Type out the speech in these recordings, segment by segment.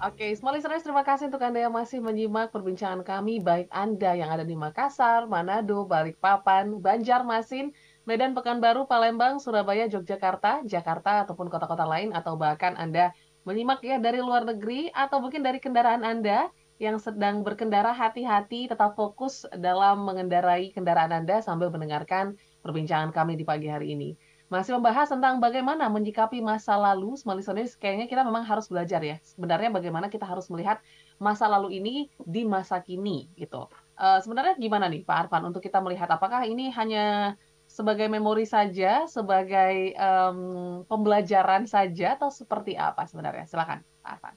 Oke, small listeners terima kasih untuk Anda yang masih menyimak perbincangan kami, baik Anda yang ada di Makassar, Manado, Balikpapan, Banjarmasin, Medan, Pekanbaru, Palembang, Surabaya, Yogyakarta, Jakarta, ataupun kota-kota lain, atau bahkan Anda menyimak ya dari luar negeri, atau mungkin dari kendaraan Anda yang sedang berkendara, hati-hati, tetap fokus dalam mengendarai kendaraan Anda sambil mendengarkan perbincangan kami di pagi hari ini masih membahas tentang bagaimana menyikapi masa lalu. Listeners, kayaknya kita memang harus belajar ya. Sebenarnya bagaimana kita harus melihat masa lalu ini di masa kini gitu. Uh, sebenarnya gimana nih Pak Arfan untuk kita melihat apakah ini hanya sebagai memori saja, sebagai um, pembelajaran saja atau seperti apa sebenarnya? Silakan Pak Arfan.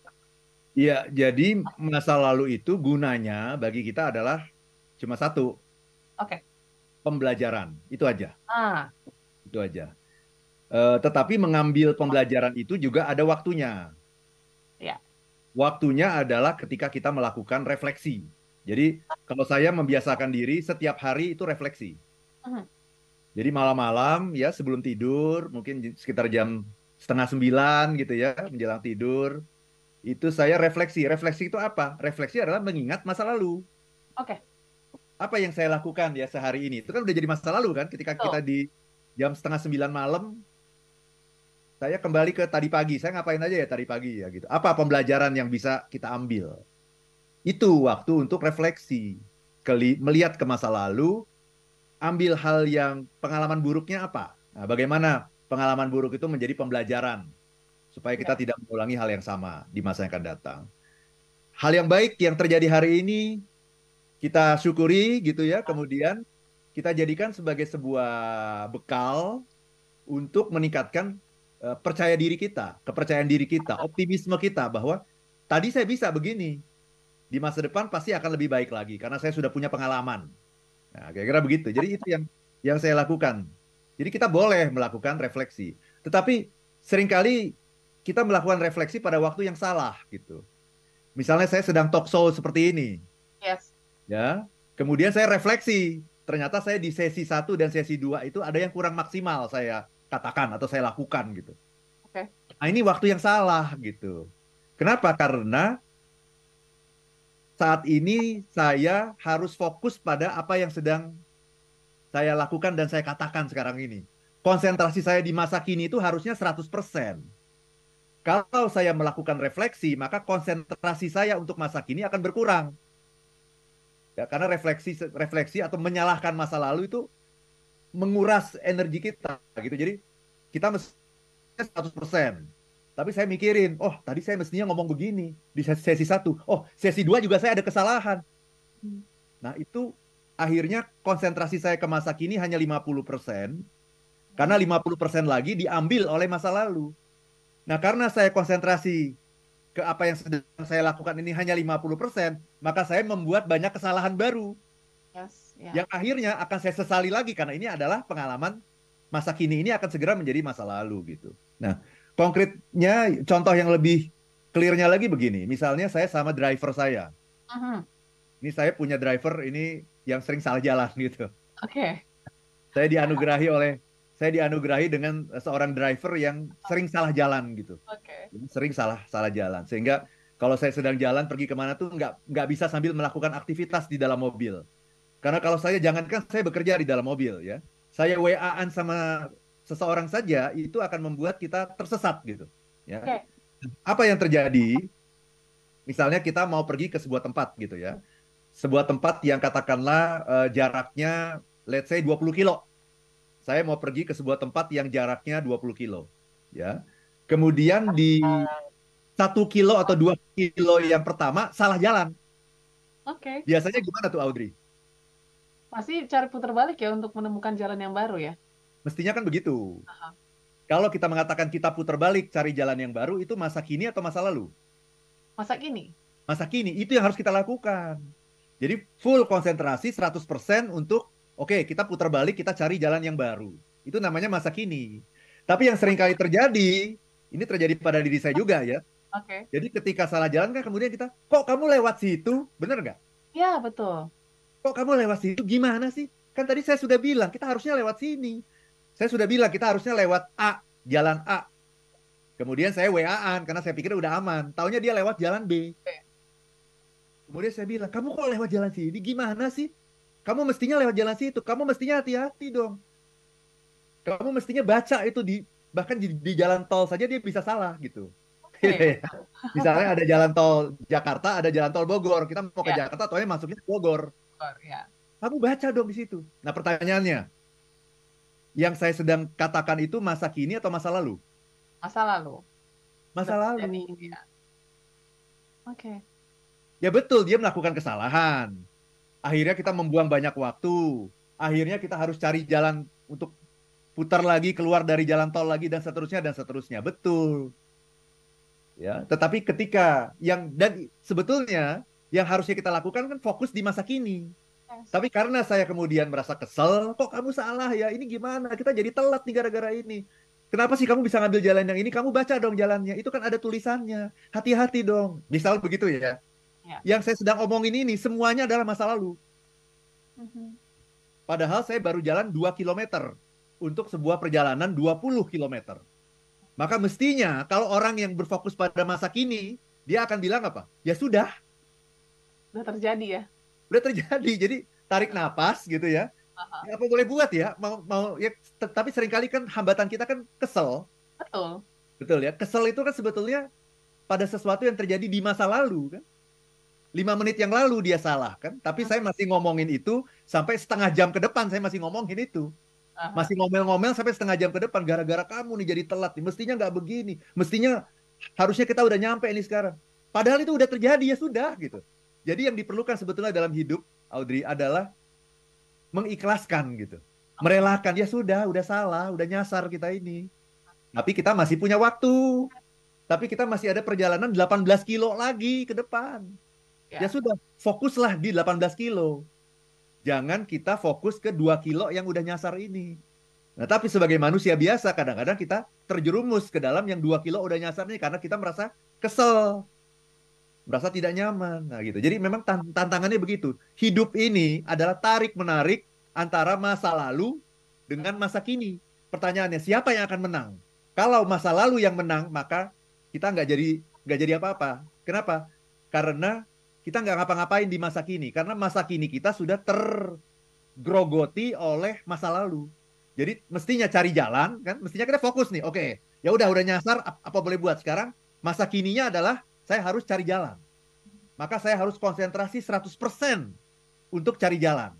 Iya, jadi masa lalu itu gunanya bagi kita adalah cuma satu. Oke. Okay. Pembelajaran, itu aja. Ah. Itu aja. Uh, tetapi mengambil pembelajaran itu juga ada waktunya. Ya. Waktunya adalah ketika kita melakukan refleksi. Jadi kalau saya membiasakan diri setiap hari itu refleksi. Uh-huh. Jadi malam-malam ya sebelum tidur mungkin sekitar jam setengah sembilan gitu ya menjelang tidur itu saya refleksi. Refleksi itu apa? Refleksi adalah mengingat masa lalu. Oke. Okay. Apa yang saya lakukan ya sehari ini? Itu kan udah jadi masa lalu kan ketika oh. kita di jam setengah sembilan malam saya kembali ke tadi pagi. Saya ngapain aja ya tadi pagi ya gitu. Apa pembelajaran yang bisa kita ambil? Itu waktu untuk refleksi, Keli melihat ke masa lalu, ambil hal yang pengalaman buruknya apa? Nah, bagaimana pengalaman buruk itu menjadi pembelajaran supaya kita ya. tidak mengulangi hal yang sama di masa yang akan datang. Hal yang baik yang terjadi hari ini kita syukuri gitu ya, kemudian kita jadikan sebagai sebuah bekal untuk meningkatkan percaya diri kita, kepercayaan diri kita, optimisme kita bahwa tadi saya bisa begini, di masa depan pasti akan lebih baik lagi karena saya sudah punya pengalaman. Nah, kira-kira begitu. Jadi itu yang yang saya lakukan. Jadi kita boleh melakukan refleksi, tetapi sering kali kita melakukan refleksi pada waktu yang salah gitu. Misalnya saya sedang talk show seperti ini. Yes. Ya. Kemudian saya refleksi, ternyata saya di sesi satu dan sesi dua itu ada yang kurang maksimal saya katakan atau saya lakukan gitu. Oke. Okay. Nah, ini waktu yang salah gitu. Kenapa? Karena saat ini saya harus fokus pada apa yang sedang saya lakukan dan saya katakan sekarang ini. Konsentrasi saya di masa kini itu harusnya 100%. Kalau saya melakukan refleksi, maka konsentrasi saya untuk masa kini akan berkurang. Ya, karena refleksi refleksi atau menyalahkan masa lalu itu menguras energi kita gitu. Jadi kita mesti 100%. Tapi saya mikirin, oh tadi saya mestinya ngomong begini di sesi satu. Oh sesi dua juga saya ada kesalahan. Hmm. Nah itu akhirnya konsentrasi saya ke masa kini hanya 50%. Karena 50% lagi diambil oleh masa lalu. Nah karena saya konsentrasi ke apa yang sedang saya lakukan ini hanya 50%, maka saya membuat banyak kesalahan baru. Ya. yang akhirnya akan saya sesali lagi karena ini adalah pengalaman masa kini ini akan segera menjadi masa lalu gitu. Nah, konkretnya contoh yang lebih clearnya lagi begini, misalnya saya sama driver saya. Uh-huh. Ini saya punya driver ini yang sering salah jalan gitu. Oke. Okay. Saya dianugerahi oleh saya dianugerahi dengan seorang driver yang sering salah jalan gitu. Oke. Okay. Sering salah salah jalan sehingga kalau saya sedang jalan pergi ke mana tuh nggak nggak bisa sambil melakukan aktivitas di dalam mobil. Karena kalau saya jangankan saya bekerja di dalam mobil ya, saya WA-an sama seseorang saja itu akan membuat kita tersesat gitu. Ya. Okay. Apa yang terjadi? Misalnya kita mau pergi ke sebuah tempat gitu ya, sebuah tempat yang katakanlah uh, jaraknya, let's say 20 kilo. Saya mau pergi ke sebuah tempat yang jaraknya 20 kilo, ya. Kemudian di satu kilo atau dua kilo yang pertama salah jalan. Oke. Okay. Biasanya gimana tuh Audrey? Pasti cari putar balik ya untuk menemukan jalan yang baru ya? Mestinya kan begitu. Aha. Kalau kita mengatakan kita putar balik cari jalan yang baru, itu masa kini atau masa lalu? Masa kini. Masa kini, itu yang harus kita lakukan. Jadi full konsentrasi 100% untuk, oke okay, kita putar balik, kita cari jalan yang baru. Itu namanya masa kini. Tapi yang sering kali terjadi, ini terjadi pada diri saya juga ya. Oke. Okay. Jadi ketika salah jalan kan kemudian kita, kok kamu lewat situ? Bener nggak? Ya, betul kok kamu lewat situ gimana sih? Kan tadi saya sudah bilang kita harusnya lewat sini. Saya sudah bilang kita harusnya lewat A, jalan A. Kemudian saya WA-an karena saya pikir udah aman. Taunya dia lewat jalan B. Kemudian saya bilang, kamu kok lewat jalan sini? Gimana sih? Kamu mestinya lewat jalan situ. Kamu mestinya hati-hati dong. Kamu mestinya baca itu di bahkan di, di jalan tol saja dia bisa salah gitu. Okay. Misalnya ada jalan tol Jakarta, ada jalan tol Bogor. Kita mau ke yeah. Jakarta, tolnya masuknya ke Bogor. Bogor ya. Kamu baca dong di situ. Nah pertanyaannya, yang saya sedang katakan itu masa kini atau masa lalu? Masa lalu. Masa lalu. Ya. Oke. Okay. Ya betul, dia melakukan kesalahan. Akhirnya kita membuang banyak waktu. Akhirnya kita harus cari jalan untuk putar lagi keluar dari jalan tol lagi dan seterusnya dan seterusnya. Betul. Ya, tetapi ketika yang dan sebetulnya yang harusnya kita lakukan kan fokus di masa kini. Tapi karena saya kemudian merasa kesel, kok kamu salah ya? Ini gimana? Kita jadi telat nih gara-gara ini. Kenapa sih kamu bisa ngambil jalan yang ini? Kamu baca dong jalannya. Itu kan ada tulisannya. Hati-hati dong. Misal begitu ya. ya. Yang saya sedang omongin ini semuanya adalah masa lalu. Mhm. Padahal saya baru jalan 2 km untuk sebuah perjalanan 20 km. Maka mestinya kalau orang yang berfokus pada masa kini, dia akan bilang apa? Ya sudah. Udah terjadi ya. Udah terjadi. Jadi tarik napas gitu ya. Ya, apa boleh buat ya? Mau mau ya tapi sering kali kan hambatan kita kan kesel. Betul. Betul ya kesel itu kan sebetulnya pada sesuatu yang terjadi di masa lalu kan. Lima menit yang lalu dia salah kan tapi saya masih ngomongin itu sampai setengah jam ke depan saya masih ngomongin itu. Masih ngomel-ngomel sampai setengah jam ke depan gara-gara kamu nih jadi telat nih mestinya nggak begini. Mestinya harusnya kita udah nyampe ini sekarang. Padahal itu udah terjadi ya sudah gitu jadi yang diperlukan sebetulnya dalam hidup Audrey adalah mengikhlaskan gitu. Merelakan ya sudah, udah salah, udah nyasar kita ini. Tapi kita masih punya waktu. Tapi kita masih ada perjalanan 18 kilo lagi ke depan. Ya, ya sudah, fokuslah di 18 kilo. Jangan kita fokus ke 2 kilo yang udah nyasar ini. Nah, tapi sebagai manusia biasa, kadang-kadang kita terjerumus ke dalam yang 2 kilo udah nyasar nih karena kita merasa kesel, merasa tidak nyaman. Nah, gitu. Jadi memang tantangannya begitu. Hidup ini adalah tarik menarik antara masa lalu dengan masa kini. Pertanyaannya siapa yang akan menang? Kalau masa lalu yang menang, maka kita nggak jadi nggak jadi apa-apa. Kenapa? Karena kita nggak ngapa-ngapain di masa kini. Karena masa kini kita sudah tergrogoti oleh masa lalu. Jadi mestinya cari jalan kan, mestinya kita fokus nih. Oke, ya udah udah nyasar apa boleh buat sekarang? Masa kininya adalah saya harus cari jalan. Maka saya harus konsentrasi 100% untuk cari jalan.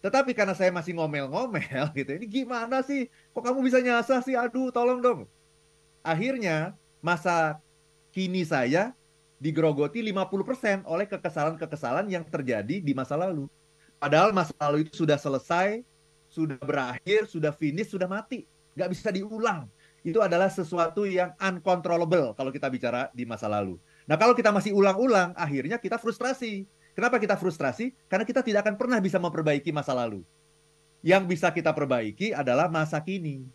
Tetapi karena saya masih ngomel-ngomel gitu, ini gimana sih? Kok kamu bisa nyasar sih? Aduh, tolong dong. Akhirnya masa kini saya digerogoti 50% oleh kekesalan-kekesalan yang terjadi di masa lalu. Padahal masa lalu itu sudah selesai, sudah berakhir, sudah finish, sudah mati. Nggak bisa diulang itu adalah sesuatu yang uncontrollable kalau kita bicara di masa lalu. Nah, kalau kita masih ulang-ulang, akhirnya kita frustrasi. Kenapa kita frustrasi? Karena kita tidak akan pernah bisa memperbaiki masa lalu. Yang bisa kita perbaiki adalah masa kini.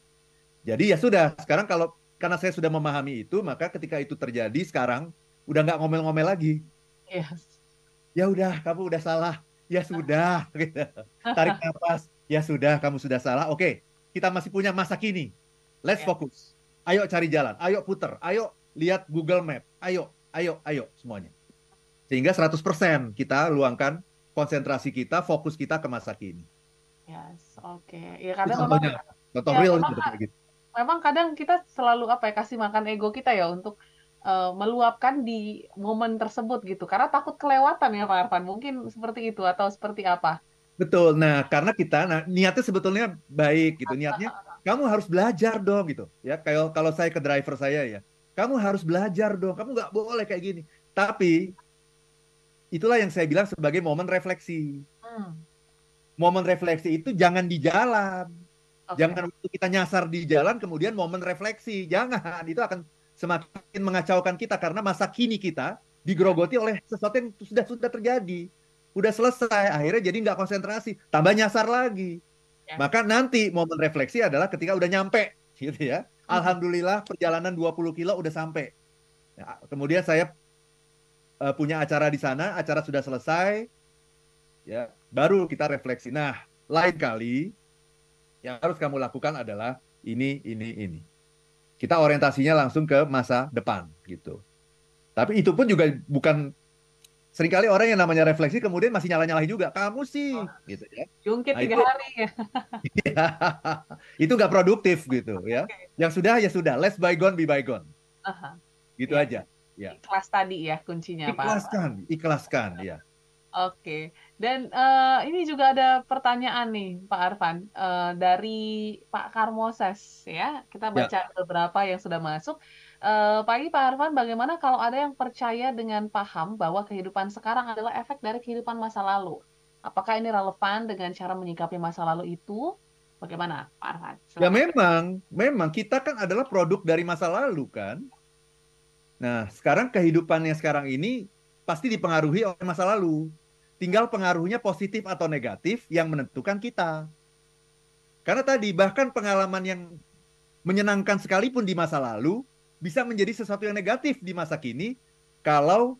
Jadi ya sudah, sekarang kalau karena saya sudah memahami itu, maka ketika itu terjadi sekarang udah nggak ngomel-ngomel lagi. Yes. Ya udah, kamu udah salah. Ya sudah, gitu. tarik nafas. Ya sudah, kamu sudah salah. Oke, kita masih punya masa kini Let's yeah. fokus. Ayo cari jalan, ayo puter, ayo lihat Google Map, ayo, ayo, ayo semuanya. Sehingga 100% kita luangkan konsentrasi kita, fokus kita ke masa kini. Yes, oke. Okay. Ya contohnya, memang, contoh ya, real memang, gitu, gitu. Memang kadang kita selalu apa ya kasih makan ego kita ya untuk uh, meluapkan di momen tersebut gitu. Karena takut kelewatan ya Pak Arfan. Mungkin seperti itu atau seperti apa? Betul. Nah, karena kita nah niatnya sebetulnya baik gitu. Niatnya kamu harus belajar dong gitu. Ya kayak kalau saya ke driver saya ya. Kamu harus belajar dong. Kamu nggak boleh kayak gini. Tapi itulah yang saya bilang sebagai momen refleksi. Hmm. momen refleksi itu jangan di jalan. Okay. jangan waktu kita nyasar di jalan kemudian momen refleksi. Jangan. Itu akan semakin mengacaukan kita karena masa kini kita digerogoti oleh sesuatu yang sudah sudah terjadi. Udah selesai akhirnya jadi nggak konsentrasi. Tambah nyasar lagi. Maka nanti momen refleksi adalah ketika udah nyampe, gitu ya. Alhamdulillah perjalanan 20 kilo udah sampai. Ya, kemudian saya uh, punya acara di sana, acara sudah selesai, ya baru kita refleksi. Nah, lain kali yang harus kamu lakukan adalah ini, ini, ini. kita orientasinya langsung ke masa depan gitu. Tapi itu pun juga bukan sering kali orang yang namanya refleksi kemudian masih nyala-nyalain juga. Kamu sih oh. gitu ya. Jungkit nah, tiga itu, hari ya. itu nggak produktif gitu ya. Okay. Yang sudah ya sudah, let's bygone be bygone. Uh -huh. Gitu ya. aja. Ya. Ikhlas tadi ya kuncinya Ikhlaskan, Pak. ikhlaskan ya. Oke, dan uh, ini juga ada pertanyaan nih Pak Arfan uh, dari Pak Karmoses ya. Kita ya. baca ya. beberapa yang sudah masuk. Uh, pagi Pak Arfan, bagaimana kalau ada yang percaya dengan paham bahwa kehidupan sekarang adalah efek dari kehidupan masa lalu? Apakah ini relevan dengan cara menyikapi masa lalu itu? Bagaimana Pak Arfan? Ya memang, memang kita kan adalah produk dari masa lalu kan. Nah, sekarang kehidupannya sekarang ini pasti dipengaruhi oleh masa lalu. Tinggal pengaruhnya positif atau negatif yang menentukan kita. Karena tadi bahkan pengalaman yang menyenangkan sekalipun di masa lalu bisa menjadi sesuatu yang negatif di masa kini kalau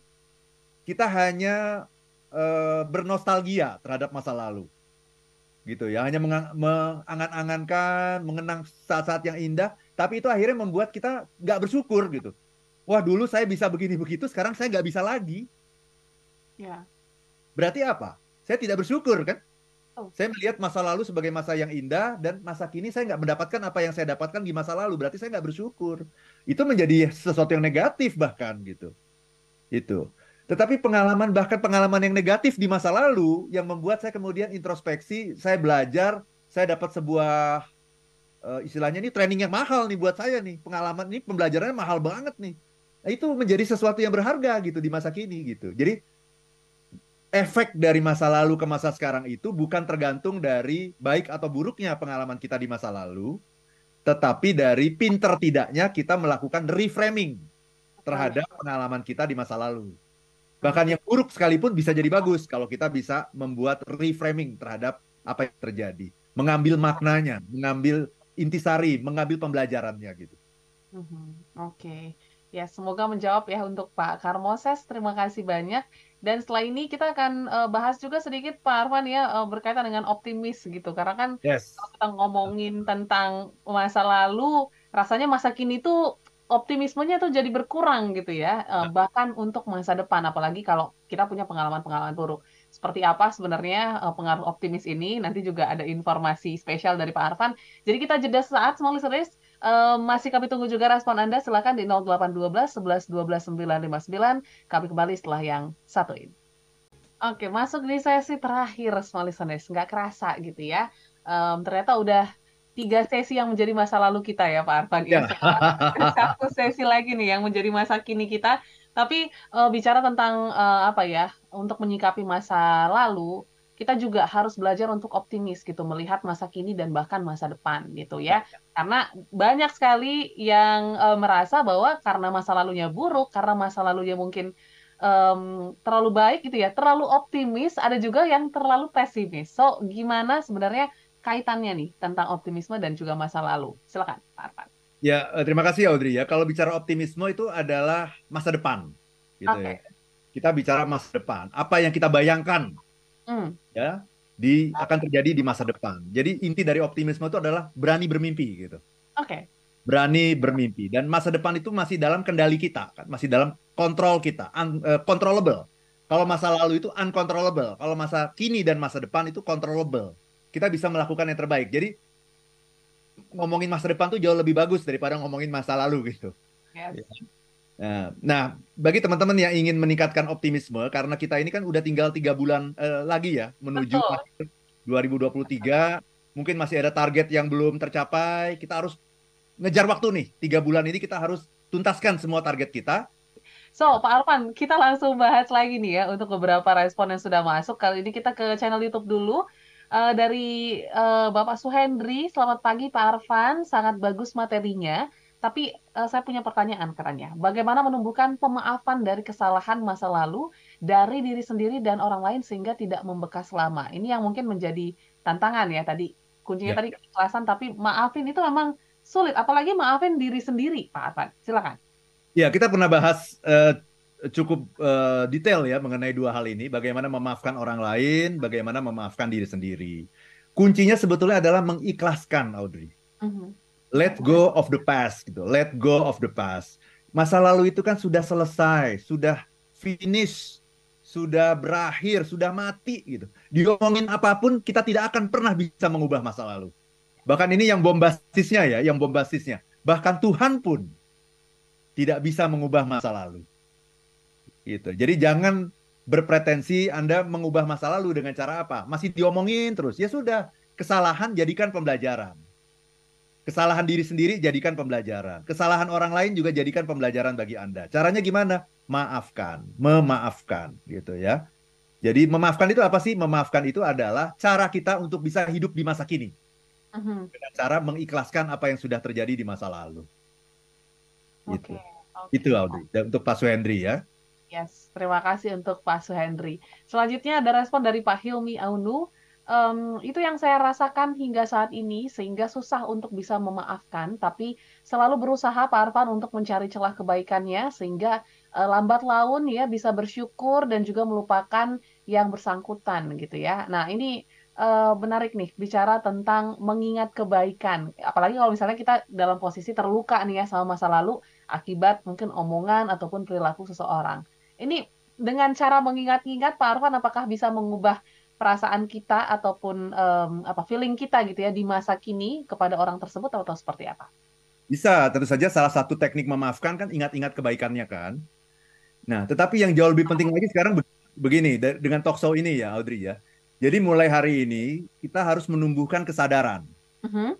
kita hanya e, bernostalgia terhadap masa lalu. Gitu ya, hanya mengangan-angankan, mengenang saat-saat yang indah, tapi itu akhirnya membuat kita nggak bersyukur gitu. Wah dulu saya bisa begini begitu, sekarang saya nggak bisa lagi. Ya. Berarti apa? Saya tidak bersyukur kan? Saya melihat masa lalu sebagai masa yang indah dan masa kini saya nggak mendapatkan apa yang saya dapatkan di masa lalu. Berarti saya nggak bersyukur. Itu menjadi sesuatu yang negatif bahkan gitu. Itu. Tetapi pengalaman bahkan pengalaman yang negatif di masa lalu yang membuat saya kemudian introspeksi, saya belajar, saya dapat sebuah uh, istilahnya ini training yang mahal nih buat saya nih. Pengalaman ini pembelajarannya mahal banget nih. Nah, itu menjadi sesuatu yang berharga gitu di masa kini gitu. Jadi efek dari masa lalu ke masa sekarang itu bukan tergantung dari baik atau buruknya pengalaman kita di masa lalu, tetapi dari pinter tidaknya kita melakukan reframing terhadap pengalaman kita di masa lalu. Bahkan yang buruk sekalipun bisa jadi bagus kalau kita bisa membuat reframing terhadap apa yang terjadi, mengambil maknanya, mengambil intisari, mengambil pembelajarannya gitu. -hmm. Oke. Okay. Ya, semoga menjawab ya untuk Pak Karmoses. Terima kasih banyak. Dan setelah ini kita akan uh, bahas juga sedikit Pak Arfan ya uh, berkaitan dengan optimis gitu. Karena kan yes. kalau kita ngomongin tentang masa lalu, rasanya masa kini tuh optimismenya tuh jadi berkurang gitu ya. Uh, bahkan untuk masa depan, apalagi kalau kita punya pengalaman-pengalaman buruk. Seperti apa sebenarnya uh, pengaruh optimis ini? Nanti juga ada informasi spesial dari Pak Arfan. Jadi kita jeda saat, small listeners. Uh, masih kami tunggu juga respon Anda. Silakan di 0812 11 12 959. Kami kembali setelah yang satu ini. Oke, masuk di sesi terakhir, small listeners. Nggak kerasa gitu ya. Um, ternyata udah tiga sesi yang menjadi masa lalu kita ya Pak Arfan. Ya. Satu sesi lagi nih yang menjadi masa kini kita. Tapi uh, bicara tentang uh, apa ya, untuk menyikapi masa lalu, kita juga harus belajar untuk optimis gitu melihat masa kini dan bahkan masa depan gitu ya. Karena banyak sekali yang uh, merasa bahwa karena masa lalunya buruk karena masa lalunya mungkin um, terlalu baik gitu ya terlalu optimis ada juga yang terlalu pesimis. So gimana sebenarnya kaitannya nih tentang optimisme dan juga masa lalu? Silakan Pak Arfan. Ya eh, terima kasih Audrey ya. Kalau bicara optimisme itu adalah masa depan gitu okay. ya. Kita bicara masa depan. Apa yang kita bayangkan Hmm. Ya, di akan terjadi di masa depan. Jadi inti dari optimisme itu adalah berani bermimpi gitu. Oke. Okay. Berani bermimpi dan masa depan itu masih dalam kendali kita, kan? masih dalam kontrol kita, un, uh, controllable. Kalau masa lalu itu uncontrollable, kalau masa kini dan masa depan itu controllable. Kita bisa melakukan yang terbaik. Jadi ngomongin masa depan tuh jauh lebih bagus daripada ngomongin masa lalu gitu. Yes. Ya. Nah, nah, bagi teman-teman yang ingin meningkatkan optimisme, karena kita ini kan udah tinggal tiga bulan uh, lagi ya menuju Betul. 2023, mungkin masih ada target yang belum tercapai, kita harus ngejar waktu nih. Tiga bulan ini kita harus tuntaskan semua target kita. So, Pak Arfan, kita langsung bahas lagi nih ya untuk beberapa respon yang sudah masuk. Kali ini kita ke channel YouTube dulu. Uh, dari uh, Bapak Suhendri, selamat pagi Pak Arfan, sangat bagus materinya. Tapi uh, saya punya pertanyaan katanya, bagaimana menumbuhkan pemaafan dari kesalahan masa lalu dari diri sendiri dan orang lain sehingga tidak membekas lama? Ini yang mungkin menjadi tantangan ya tadi. Kuncinya ya. tadi keikhlasan, tapi maafin itu memang sulit. Apalagi maafin diri sendiri, Pak Arfan. Silakan. Ya, kita pernah bahas uh, cukup uh, detail ya mengenai dua hal ini. Bagaimana memaafkan orang lain, bagaimana memaafkan diri sendiri. Kuncinya sebetulnya adalah mengikhlaskan, Audrey. Uh mhm. -huh Let go of the past gitu. Let go of the past. Masa lalu itu kan sudah selesai, sudah finish, sudah berakhir, sudah mati gitu. Diomongin apa pun kita tidak akan pernah bisa mengubah masa lalu. Bahkan ini yang bombastisnya ya, yang bombastisnya. Bahkan Tuhan pun tidak bisa mengubah masa lalu. Gitu. Jadi jangan berpretensi Anda mengubah masa lalu dengan cara apa? Masih diomongin terus. Ya sudah, kesalahan jadikan pembelajaran. Kesalahan diri sendiri jadikan pembelajaran. Kesalahan orang lain juga jadikan pembelajaran bagi Anda. Caranya gimana? Maafkan, memaafkan gitu ya. Jadi memaafkan itu apa sih? Memaafkan itu adalah cara kita untuk bisa hidup di masa kini. Uh-huh. Dengan cara mengikhlaskan apa yang sudah terjadi di masa lalu. Gitu. Okay. Okay. Itu Audrey. Dan untuk Pak Suhendri ya. Yes, terima kasih untuk Pak Suhendri. Selanjutnya ada respon dari Pak Hilmi Aunu um, itu yang saya rasakan hingga saat ini sehingga susah untuk bisa memaafkan tapi selalu berusaha Pak Arfan untuk mencari celah kebaikannya sehingga uh, lambat laun ya bisa bersyukur dan juga melupakan yang bersangkutan gitu ya. Nah, ini uh, menarik nih bicara tentang mengingat kebaikan. Apalagi kalau misalnya kita dalam posisi terluka nih ya sama masa lalu akibat mungkin omongan ataupun perilaku seseorang. Ini dengan cara mengingat-ingat Pak Arfan apakah bisa mengubah perasaan kita ataupun um, apa feeling kita gitu ya di masa kini kepada orang tersebut atau seperti apa? Bisa, tentu saja salah satu teknik memaafkan kan ingat-ingat kebaikannya kan. Nah, tetapi yang jauh lebih penting lagi sekarang begini dengan talkshow ini ya Audrey ya. Jadi mulai hari ini kita harus menumbuhkan kesadaran. Uh -huh.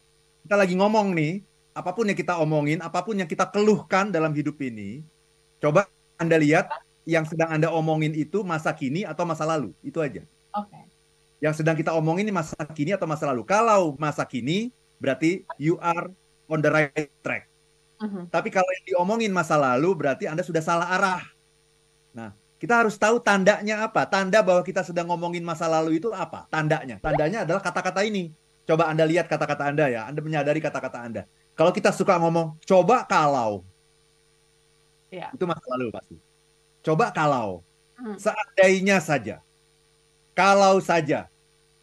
Kita lagi ngomong nih, apa pun yang kita omongin, apa pun yang kita keluhkan dalam hidup ini, coba Anda lihat yang sedang Anda omongin itu masa kini atau masa lalu, itu aja. Oke. Okay yang sedang kita omongin ini masa kini atau masa lalu. Kalau masa kini berarti you are on the right track. Uh-huh. Tapi kalau yang diomongin masa lalu berarti Anda sudah salah arah. Nah, kita harus tahu tandanya apa. Tanda bahwa kita sedang ngomongin masa lalu itu apa? Tandanya. Tandanya adalah kata-kata ini. Coba Anda lihat kata-kata Anda ya. Anda menyadari kata-kata Anda. Kalau kita suka ngomong, coba kalau. Ya. Itu masa lalu pasti. Coba kalau. Hmm. Seandainya saja kalau saja,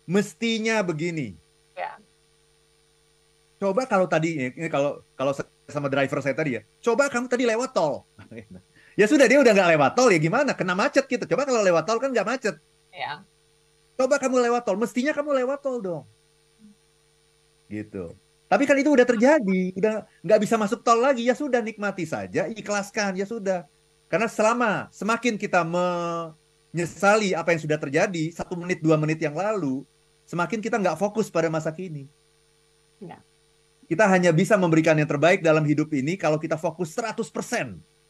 mestinya begini. Ya. Coba kalau tadi, ini kalau kalau sama driver saya tadi ya, coba kamu tadi lewat tol. ya sudah dia udah nggak lewat tol ya gimana? Kena macet gitu. Coba kalau lewat tol kan nggak macet. Ya. Coba kamu lewat tol, mestinya kamu lewat tol dong. Gitu. Tapi kan itu udah terjadi, udah nggak bisa masuk tol lagi. Ya sudah nikmati saja, ikhlaskan ya sudah. Karena selama semakin kita me nyesali apa yang sudah terjadi satu menit dua menit yang lalu, semakin kita nggak fokus pada masa kini. Ya. Kita hanya bisa memberikan yang terbaik dalam hidup ini kalau kita fokus 100%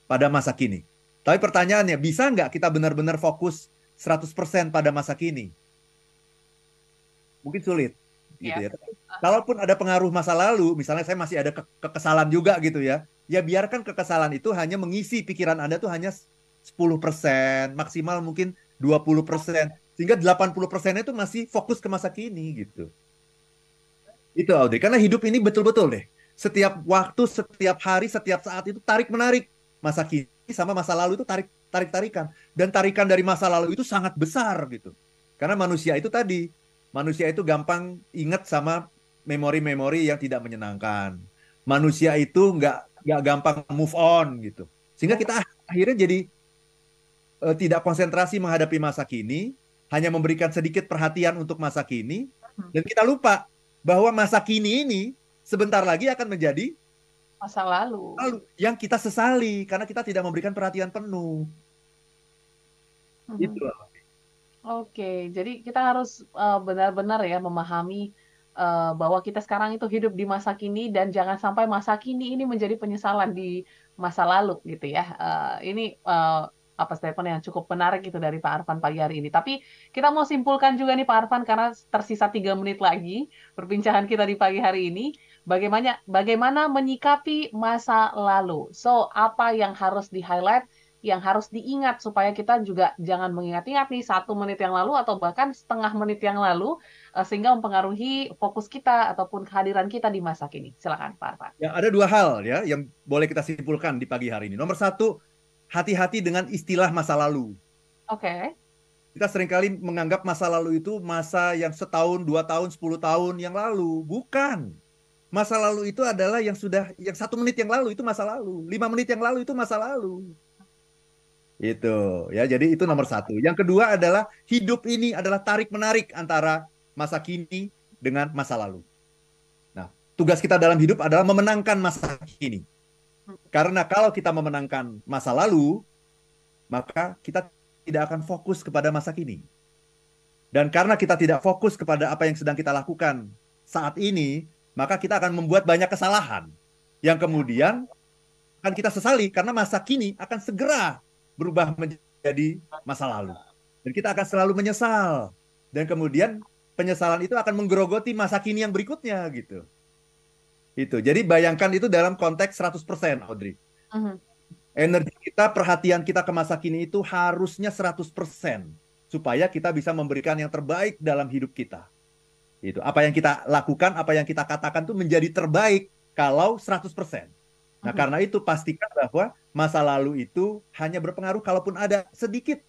pada masa kini. Tapi pertanyaannya, bisa nggak kita benar-benar fokus 100% pada masa kini? Mungkin sulit. Gitu ya. ya. Kalaupun ada pengaruh masa lalu, misalnya saya masih ada ke kekesalan juga gitu ya, ya biarkan kekesalan itu hanya mengisi pikiran Anda tuh hanya 10%, maksimal mungkin 20%. Sehingga 80%-nya itu masih fokus ke masa kini gitu. Itu Audrey, karena hidup ini betul-betul deh. Setiap waktu, setiap hari, setiap saat itu tarik-menarik. Masa kini sama masa lalu itu tarik tarik-tarikan. Dan tarikan dari masa lalu itu sangat besar gitu. Karena manusia itu tadi, manusia itu gampang ingat sama memori-memori yang tidak menyenangkan. Manusia itu nggak nggak gampang move on gitu. Sehingga kita akhirnya jadi uh, tidak konsentrasi menghadapi masa kini, hanya memberikan sedikit perhatian untuk masa kini, hmm. dan kita lupa bahwa masa kini ini sebentar lagi akan menjadi masa lalu. lalu yang kita sesali karena kita tidak memberikan perhatian penuh. Hmm. Itu. Oke, jadi kita harus uh, benar-benar ya memahami uh, bahwa kita sekarang itu hidup di masa kini dan jangan sampai masa kini ini menjadi penyesalan di masa lalu gitu ya. Uh, ini uh, apa statement yang cukup menarik itu dari Pak Arfan pagi hari ini. Tapi kita mau simpulkan juga nih Pak Arfan karena tersisa tiga menit lagi perbincangan kita di pagi hari ini. Bagaimana bagaimana menyikapi masa lalu. So apa yang harus di highlight, yang harus diingat supaya kita juga jangan mengingat-ingat nih satu menit yang lalu atau bahkan setengah menit yang lalu eh, sehingga mempengaruhi fokus kita ataupun kehadiran kita di masa kini. Silakan Pak Arfan. Ya ada dua hal ya yang boleh kita simpulkan di pagi hari ini. Nomor satu hati-hati dengan istilah masa lalu. Oke. Okay. Kita sering kali menganggap masa lalu itu masa yang setahun, dua tahun, sepuluh tahun yang lalu. Bukan. Masa lalu itu adalah yang sudah yang satu menit yang lalu itu masa lalu, lima menit yang lalu itu masa lalu. Itu ya, jadi itu nomor satu. Yang kedua adalah hidup ini adalah tarik menarik antara masa kini dengan masa lalu. Nah, tugas kita dalam hidup adalah memenangkan masa kini. Karena kalau kita memenangkan masa lalu, maka kita tidak akan fokus kepada masa kini. Dan karena kita tidak fokus kepada apa yang sedang kita lakukan saat ini, maka kita akan membuat banyak kesalahan yang kemudian akan kita sesali karena masa kini akan segera berubah menjadi masa lalu. Dan kita akan selalu menyesal. Dan kemudian penyesalan itu akan menggerogoti masa kini yang berikutnya gitu. Itu. Jadi bayangkan itu dalam konteks 100% Audrey. Uh -huh. Energi kita, perhatian kita ke masa kini itu harusnya 100% supaya kita bisa memberikan yang terbaik dalam hidup kita. Itu. Apa yang kita lakukan, apa yang kita katakan itu menjadi terbaik kalau 100%. Nah, hmm. karena itu pastikan bahwa masa lalu itu hanya berpengaruh kalaupun ada sedikit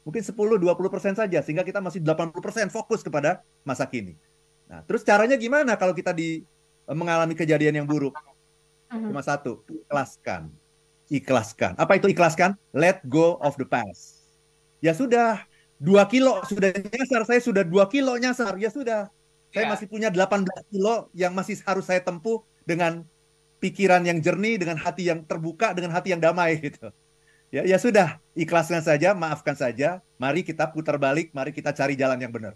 mungkin 10 20% saja sehingga kita masih 80% fokus kepada masa kini. Nah, terus caranya gimana kalau kita di mengalami kejadian yang buruk? Hmm. Cuma satu, ikhlaskan. Ikhlaskan. Apa itu ikhlaskan? Let go of the past. Ya sudah, dua kilo sudah nyasar, saya sudah dua kilo nyasar, ya sudah saya ya. masih punya 18 kilo yang masih harus saya tempuh dengan pikiran yang jernih, dengan hati yang terbuka, dengan hati yang damai gitu. Ya, ya sudah, ikhlaskan saja, maafkan saja. Mari kita putar balik, mari kita cari jalan yang benar.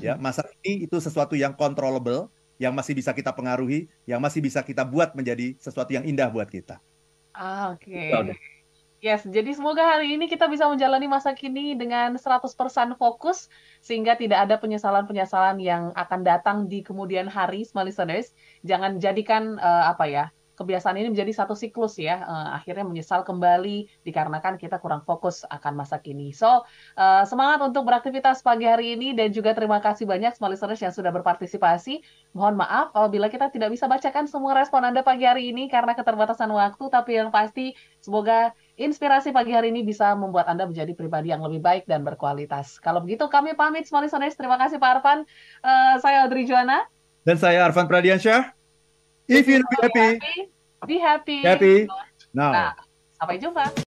Ya, mhm. masa ini itu sesuatu yang controllable, yang masih bisa kita pengaruhi, yang masih bisa kita buat menjadi sesuatu yang indah buat kita. Ah, Oke. Okay. Yes, jadi semoga hari ini kita bisa menjalani masa kini dengan 100% fokus sehingga tidak ada penyesalan-penyesalan yang akan datang di kemudian hari, small listeners. Jangan jadikan uh, apa ya, kebiasaan ini menjadi satu siklus ya. Uh, akhirnya menyesal kembali dikarenakan kita kurang fokus akan masa kini. So, uh, semangat untuk beraktivitas pagi hari ini dan juga terima kasih banyak small listeners yang sudah berpartisipasi. Mohon maaf apabila kita tidak bisa bacakan semua respon Anda pagi hari ini karena keterbatasan waktu, tapi yang pasti semoga inspirasi pagi hari ini bisa membuat Anda menjadi pribadi yang lebih baik dan berkualitas. Kalau begitu kami pamit small listeners. Terima kasih Pak Arfan. Uh, saya Audrey Juana. Dan saya Arfan Pradiansyah. If you be happy, be happy. Happy. Now. Nah, sampai jumpa.